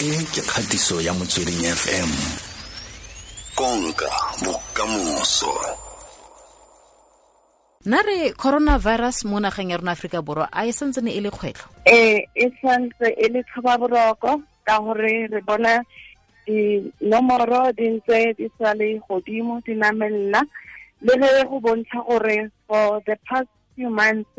e ke kgatiso ya motsweding fm konka bokamoso. Nna re coronavirus mo nageng ya rona aforika borwa a e santse ne e le kgwetlho? Ee e santse e le tlhobaboroko ka gore re bona dinomoro di ntse di sa le godimo di namelela le ge go bontsha gore for the past few months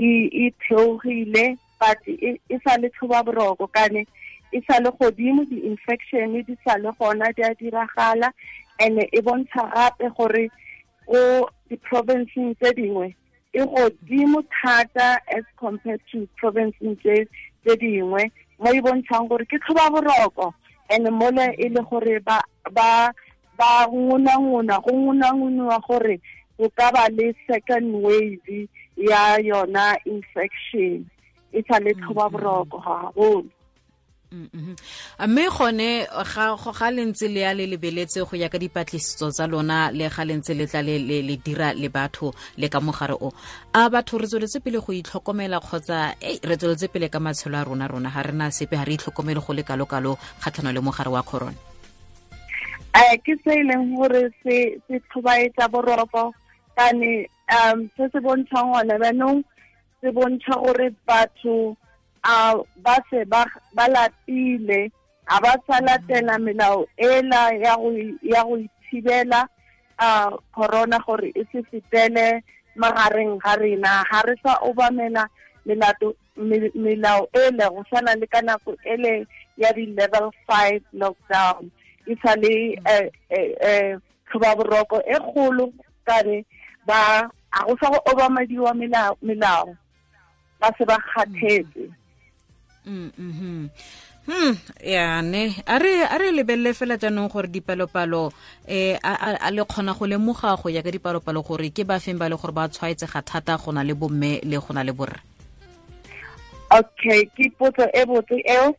e theogile but e sa le tlhobaboroko kane e sa le godimo di-infection di sa le gona di a diragala and e bontsha gape gore go di-provinceng tse dingwe e godimo thata as compared to provinceng tse dingwe mo e bontshang gore ke tlhoba and mole e le gore ba ba ba nguna-nguna go nguna-nguniwa gore go ka ba le second wave ya yona infection e sa le tlhoba boroko gagolo Mm-hmm. Mme gone ga le ntse le ya le lebeletse go ya ka dipatlisiso tsa lona le ga le ntse le tla le dira le batho le ka mogare o. A batho re tsweletse pele go itlhokomela kgotsa re tsweletse pele ka matshelo a rona rona ga rena sepe ga re itlhokomele go le kalo-kalo kgatlhano le mogare wa corona. Um ke se e leng gore se tlhobaetsa boroko kane um se se bontshang gone banong se bontsha gore batho a ba se ba lapile a ba sa latela melao ela ya go ya go ithibela a corona gore e se fetele magareng ga rena. Ga re sa obamela melato melao ele go sana le ka nako ele ya di-level five lockdown. E sa le tlhobaboroko e kgolo kane ba a go sa go obamadiwa melao ba se ba kgathetse mm -hmm. hmm ya ne a re a re lebelele fela jaanong gore dipalopalo eh a le kgona go lemoga go ya ka dipalopalo gore ke ba feng ba le gore ba tshwaetsega thata go na le bomme le go na le borre okay ke potso e botse eo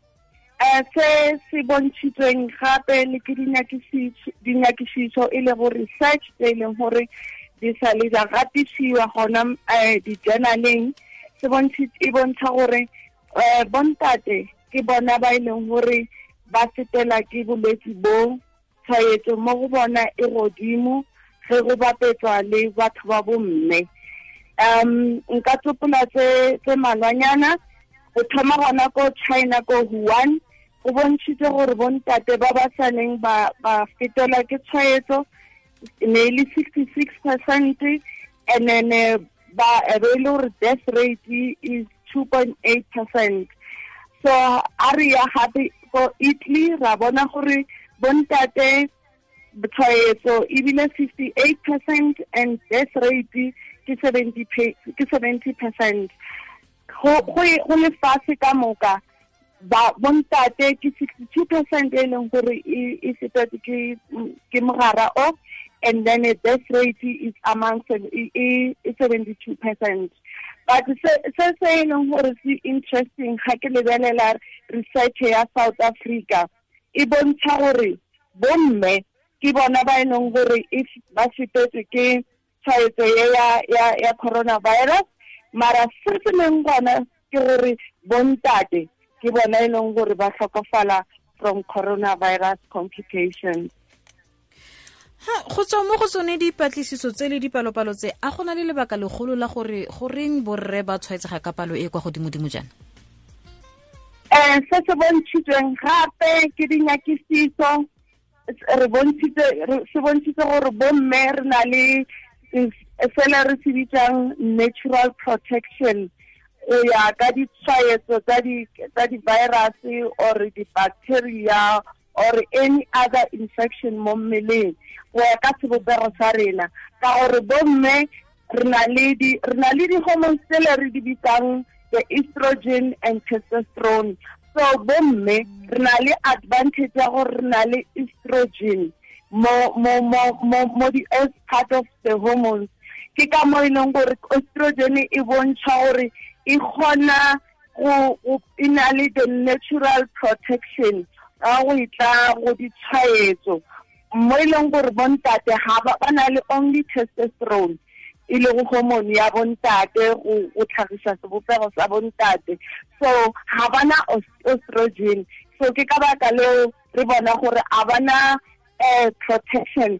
um se se bontshitsweng gape le ke dinyakišišo e le go research tse e leng gore di sa le ja gatisiwa gona um di-journaleng se e bontsha gore eh bontate ke bona ba ileng e gore ba fetela ke bolwetse bo tshwaetso mo go bona e godimo ge go bapetswa le batho ba bomme um nka tsopola tse tse malwanyana go thoma gona ko china ko huan go bontšhitse gore bontate ba ba saneng ba ba fetela ke tshwaetso ne e le sixty six percent and then eh, ba e be e le gore death rate is 2.8 percent. So a re ya gape ko italy ra bona gore bontate tshwaetso ebile 58 percent and death rate ke 70 percent. Go go le fase ka moka bontate ke 62 percent e leng gore e fetetse ke mogara o and then the death rate is among 72 percent but se se e leng gore se interesting ga ke lebelela research ya south africa e bontsha gore bomme ke bona ba e leng gore if ba fetetswe ke tshwaetso ye ya ya ya coronavirus mara se se leng gona ke gore bontate ke bona e leng gore ba tlhokafala from coronavirus complications go tswa mo go tsone dipatlisiso tse le dipalopalo tse. A gona le lebaka legolo la gore goreng borre ba tshwaetsega ka palo e kwa godimo-dimo jaana? Um se se bontshitsweng gape ke dinyakisiso se bontshitse gore bomme re na le fela re se bitsang natural protection. Go ya ka ditshwaetso tsa di-virus or di-bacteria or any other infection mo mmeleng. Go ya ka sebopego sa rena ka gore bomme re na le di-hormones tsele re di bitsang the estrogen and testosterone. So bomme re na le advantage ya gore re na le estrogen mo mo mo mo mo di as part of the hormones. Ke ka mo e leng gore estrogen e bontsha gore e kgona go e na le the natural protection ka go itla go ditshwaetso. Mo e leng gore bontate ga ba na le only testosterone e le go hormone ya bontate go tlhagisa sebopego sa bontate so ga so ke ka baka re bona gore a bana um protection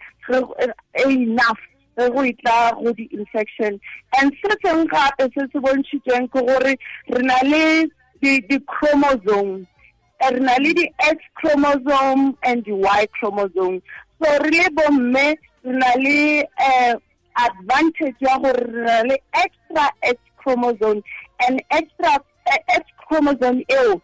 enough ge go itla go di-infection. And se seng gape se se bontšhitsweng ke gore re na le di-chromosome re le di-x chromosome and di-y chromosome. So re le bomme re um advantage ya gore re extra x chromosome. And extra x chromosome eo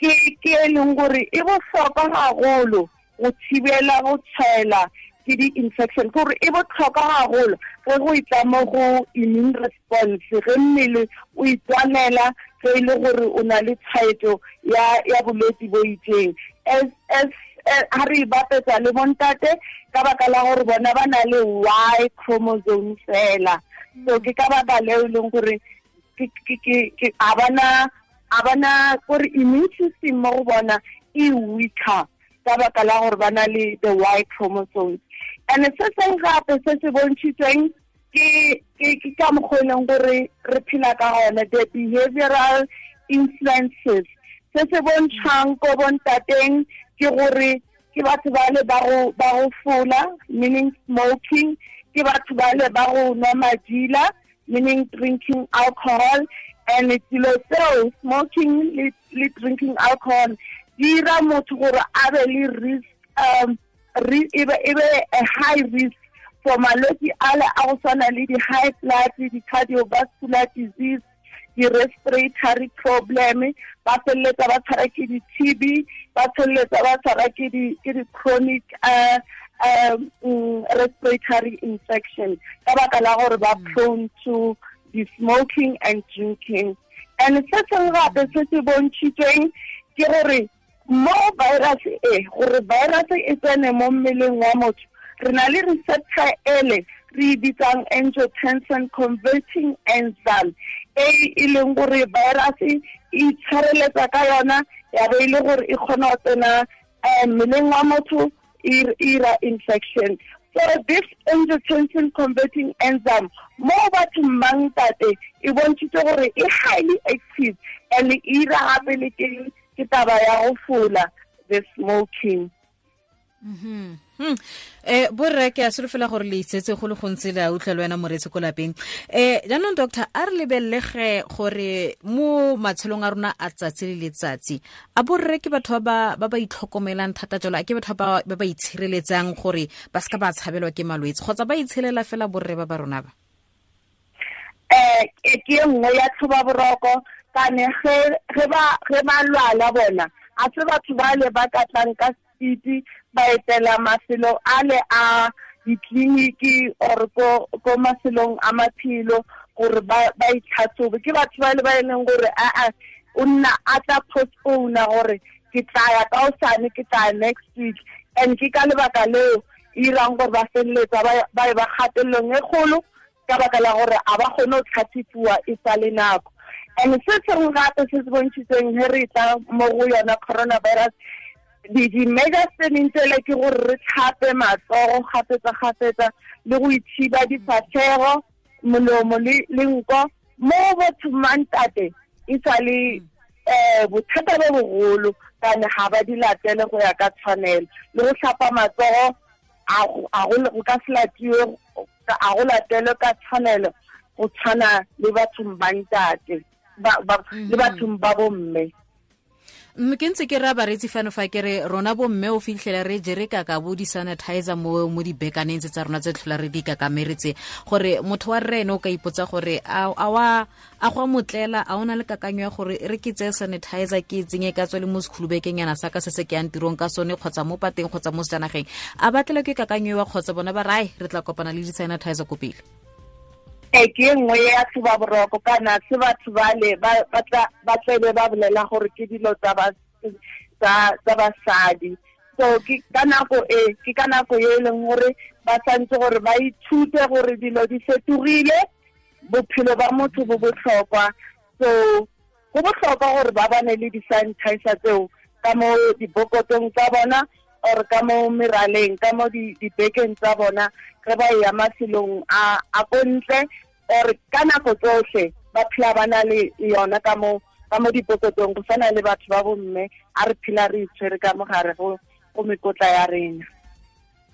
ke e leng gore e bohlokwa gagolo go thibela go tshwaela ke di-infection gore e botlhokwa gagolo ge go itla mo go immune response. Ge mmele o itwanela ge e le gore o na le tshwaetso ya bolwetse bo itseng. Ha re bapetsa le bontate ka baka la gore bona le y chromosome fela. So ke ka baka leo e leng gore a bana gore immune system mo go bona e weaker ka baka la gore le the y chromosomes and se seng gape se se bontšhitsweng ke ka mokgwa gore re phela ka gone the behavioral influences. Se se bontšhang ko bontateng ke gore ke batho ba le ba go fola meaning smoking. Ke batho ba le ba go nwa meaning drinking alcohol. And dilo tseo smoking le, drinking alcohol di dira motho gore a be le risk um e be a high risk for malwetse ale a go tshwana le di-high blood di-cardiovascular disease di-respiratory problem ba feleletsa ba tshwara ke di-tb ba feleletsa ba tshwara ke di-chronic uh, um, respiratory infection ka baka la gore ba prone to the smoking and drinking. And se seng gape se se bontšhitsweng ke gore mo virus e gore virus e tsene mo mmeleng wa motho. Re na le receptor ele re bitsang angiotensin converting enzyme e e leng gore virus e itshwareletsa ka yona ya be e le gore e kgona go tsena um mmeleng wa motho e infection. So this angiotensin converting enzyme mo bathong bang tate e bontshitse gore e highly active and e ira gape le ke ke taba ya go fola the smoking mm Hmm. eh borre ke a solofela gore le itsetse go le gontse le a utlwa le wena moretse ko lapeng. Eh jaanong doctor a re lebelelege gore mo matshelong a rona a tsatsi le letsatsi a borre ke batho ba ba itlhokomelang thata jalo a ke batho ba ba ba itshireletsang gore ba seka ba tshabelwa ke malwetse kgotsa ba itshelela fela borre ba ba rona ba? Eh ke e nngwe ya tlhoba boroko kane ge ba lwala bona a se batho ba le ba ka tlang ka speed ba etela mafelo a le a or ko mafelong a ba ke ba le ba e leng gore a next week. And ke ka lebaka leo e irang gore ba feleletsa ba e ba kgatelelong e kgolo ka a and se sengwe gape se se bontšhitseng he re tla mo go yona coronavirus di-medicine tsele ke gore re tlhape matsogo gafetsa-gafetsa le go ithiba difatlhego molomo le nko. Mo bathong mantate e sa le um bothata bo bogolo kane ga ba di latele go ya ka tshwanelo. Le go tlhapa matsogo go ka se latiwe a go latele ka tshwanelo go tshwana le bathong bantate le bathong ba bomme mme. Ke ntse ke re a baretsi fano fa ke re rona bomme o fitlhela re jere ka kaka bo di-sanitizer mo mo dibekaneng tse tsa rona tse tlhola re di kakameretse gore motho wa rre ene o ka ipotsa gore a wa a go motlela a ona le kakanyo ya gore re ke tseye sanitizer ke tsenye ka tswa le mo sekhulubekeng yana sa ka se se ke yang tirong ka sone kgotsa mo pateng kgotsa mo sejanageng. A batlelwa ke kakanyo wa kgotsa bona ba re ae re tla kopana le di-sanitizer ko pele e ke e nngwe ya tshuba boroko kana se batho bale ba tlebe ba bolela gore ke dilo tsa basadi. So ka nako e ke ka nako e leng gore ba santse gore ba ithute gore dilo di fetogile bophelo ba motho bo botlhokwa. So go botlhokwa gore ba bane le di-sanitizer tseo ka mo dibokotong tsa bona or ka mo meraleng ka mo dibekeng tsa bona ge ba ya mafelong a kontle or ka nako tsohle ba phela ba na le yona ka mo ka mo dipokotong go sana le batho ba bomme a re phela re itshwere ka mogare go go mekotla ya rena.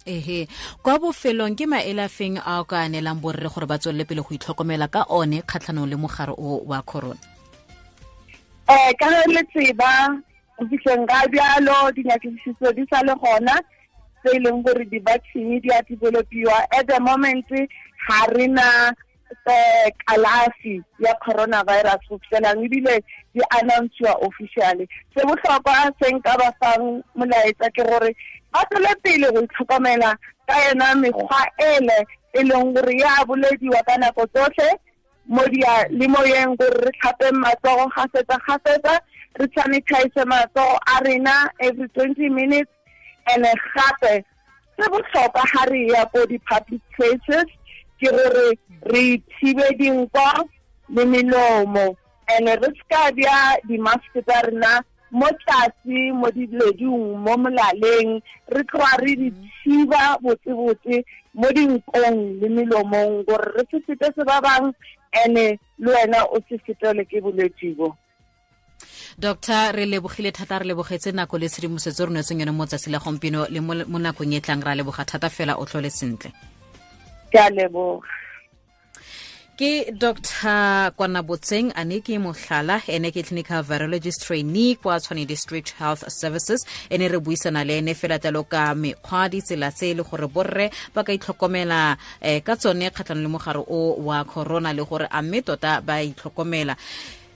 Ehe kwa bofelong ke maele a feng a o ka anelang borre gore ba tswelele pele go itlhokomela ka one kgatlhanong le mogare o wa corona? Um ka ge le tseba go fitlheng ka bjalo dinyakišiso di sa le gona tse e leng gore di-vaccine di a developiwa at the moment ga re na um kalafi ya coronavirus go fitlhelang ebile di announcewa officially se botlhokwa se nka ba fang molaetsa ke gore ba tswele pele go itlhokomela ka yona mekgwa ele e leng gore ya bolediwa ka nako tsotlhe mo dia le mo yeng gore re tlhapeng matsogo gafetsa-gafetsa re sanitize matsogo a rena every twenty minutes and gape se botlhokwa ga re ya ko di-public places ke gore re thibe dinko le melomo. And re ska bja di-mask tsa rena mo tlase mo dileding mo molaleng. Re tloga re di thiba botse-botse mo dinkong le melomong gore re se fete se ba bang. And-e le wena o se fetelwe ke bolwetse bo. Doctor re lebogile thata re lebogetse nako le tshedimosetso re neetseng yone mo tsatsi la gompieno le mo nakong e tlang re a leboga thata fela o tlhole sentle ke a leboga. Ke dr. Kwanabotseng a ne ke mohlala ene ke clinical virologist trainee kwa tshwane district health services. Ene re buisana le ene fela talo ka mekgwa ditsela tse e le gore borre ba ka itlhokomela um ka tsone kgatlhano le mogare o wa corona le gore a mme tota ba itlhokomela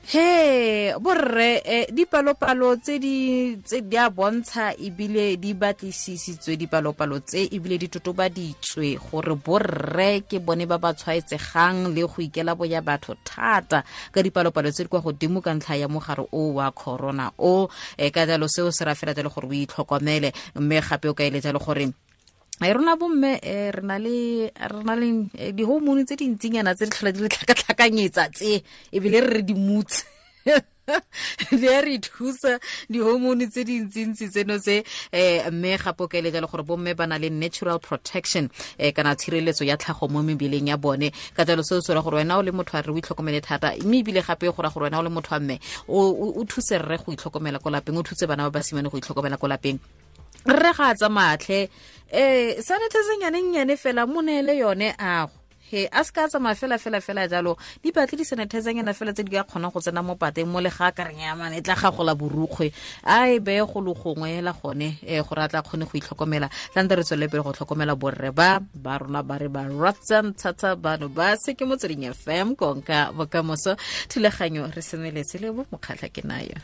he borre eh, dipalopalo tse di tse di a bontsha ebile di batlisisitswe dipalopalo tse ebile di totobaditswe gore borre ke bone ba ba tshwaetsegang le go ikela boya batho thata ka dipalopalo tse di kwa godimo ka ntlha ya mogare o wa corona o. Eh, ka jalo seo se ra fela le gore o itlhokomele mme gape o ka eletsa le gore rona bomme um le re na le di-homone tse dintsinyana tse di tlhola di re tlhakatlhakanyetsa tse ebile re re di mutse. Di a re thusa di-homone tse dintsintsi tseno tse um mme gape o ka eletsa le gore bomme ba na le natural protection um kana tshireletso ya tlhago mo mebeleng ya bone. Ka jalo seo se ra gore wena o le motho a re o itlhokomele thata mme ebile gape go ra gore wena o le motho a mme o thuse rre go itlhokomela ko lapeng o thuse bana ba basimane go itlhokomela ko lapeng. Rre ga a tsamatlhe um sanitizing yane nnyane fela mo neele yone ago. He a se ka tsamaya fela fela fela jalo. Di batle di-sanitizing yana fela tse di ka kgonang go tsena mo pateng mo le ga ka reng yamane e tla gagola borukgwe. A e beye go le gongwe hela gone um gore a tla kgone go itlhokomela. Tlante re tswele pele go tlhokomela borre ba ba rona ba re ba ratsang thata bano ba se ke motsweding fm konka bokamoso. Thulaganyo re semeletse le bo mokgatlha ke nayo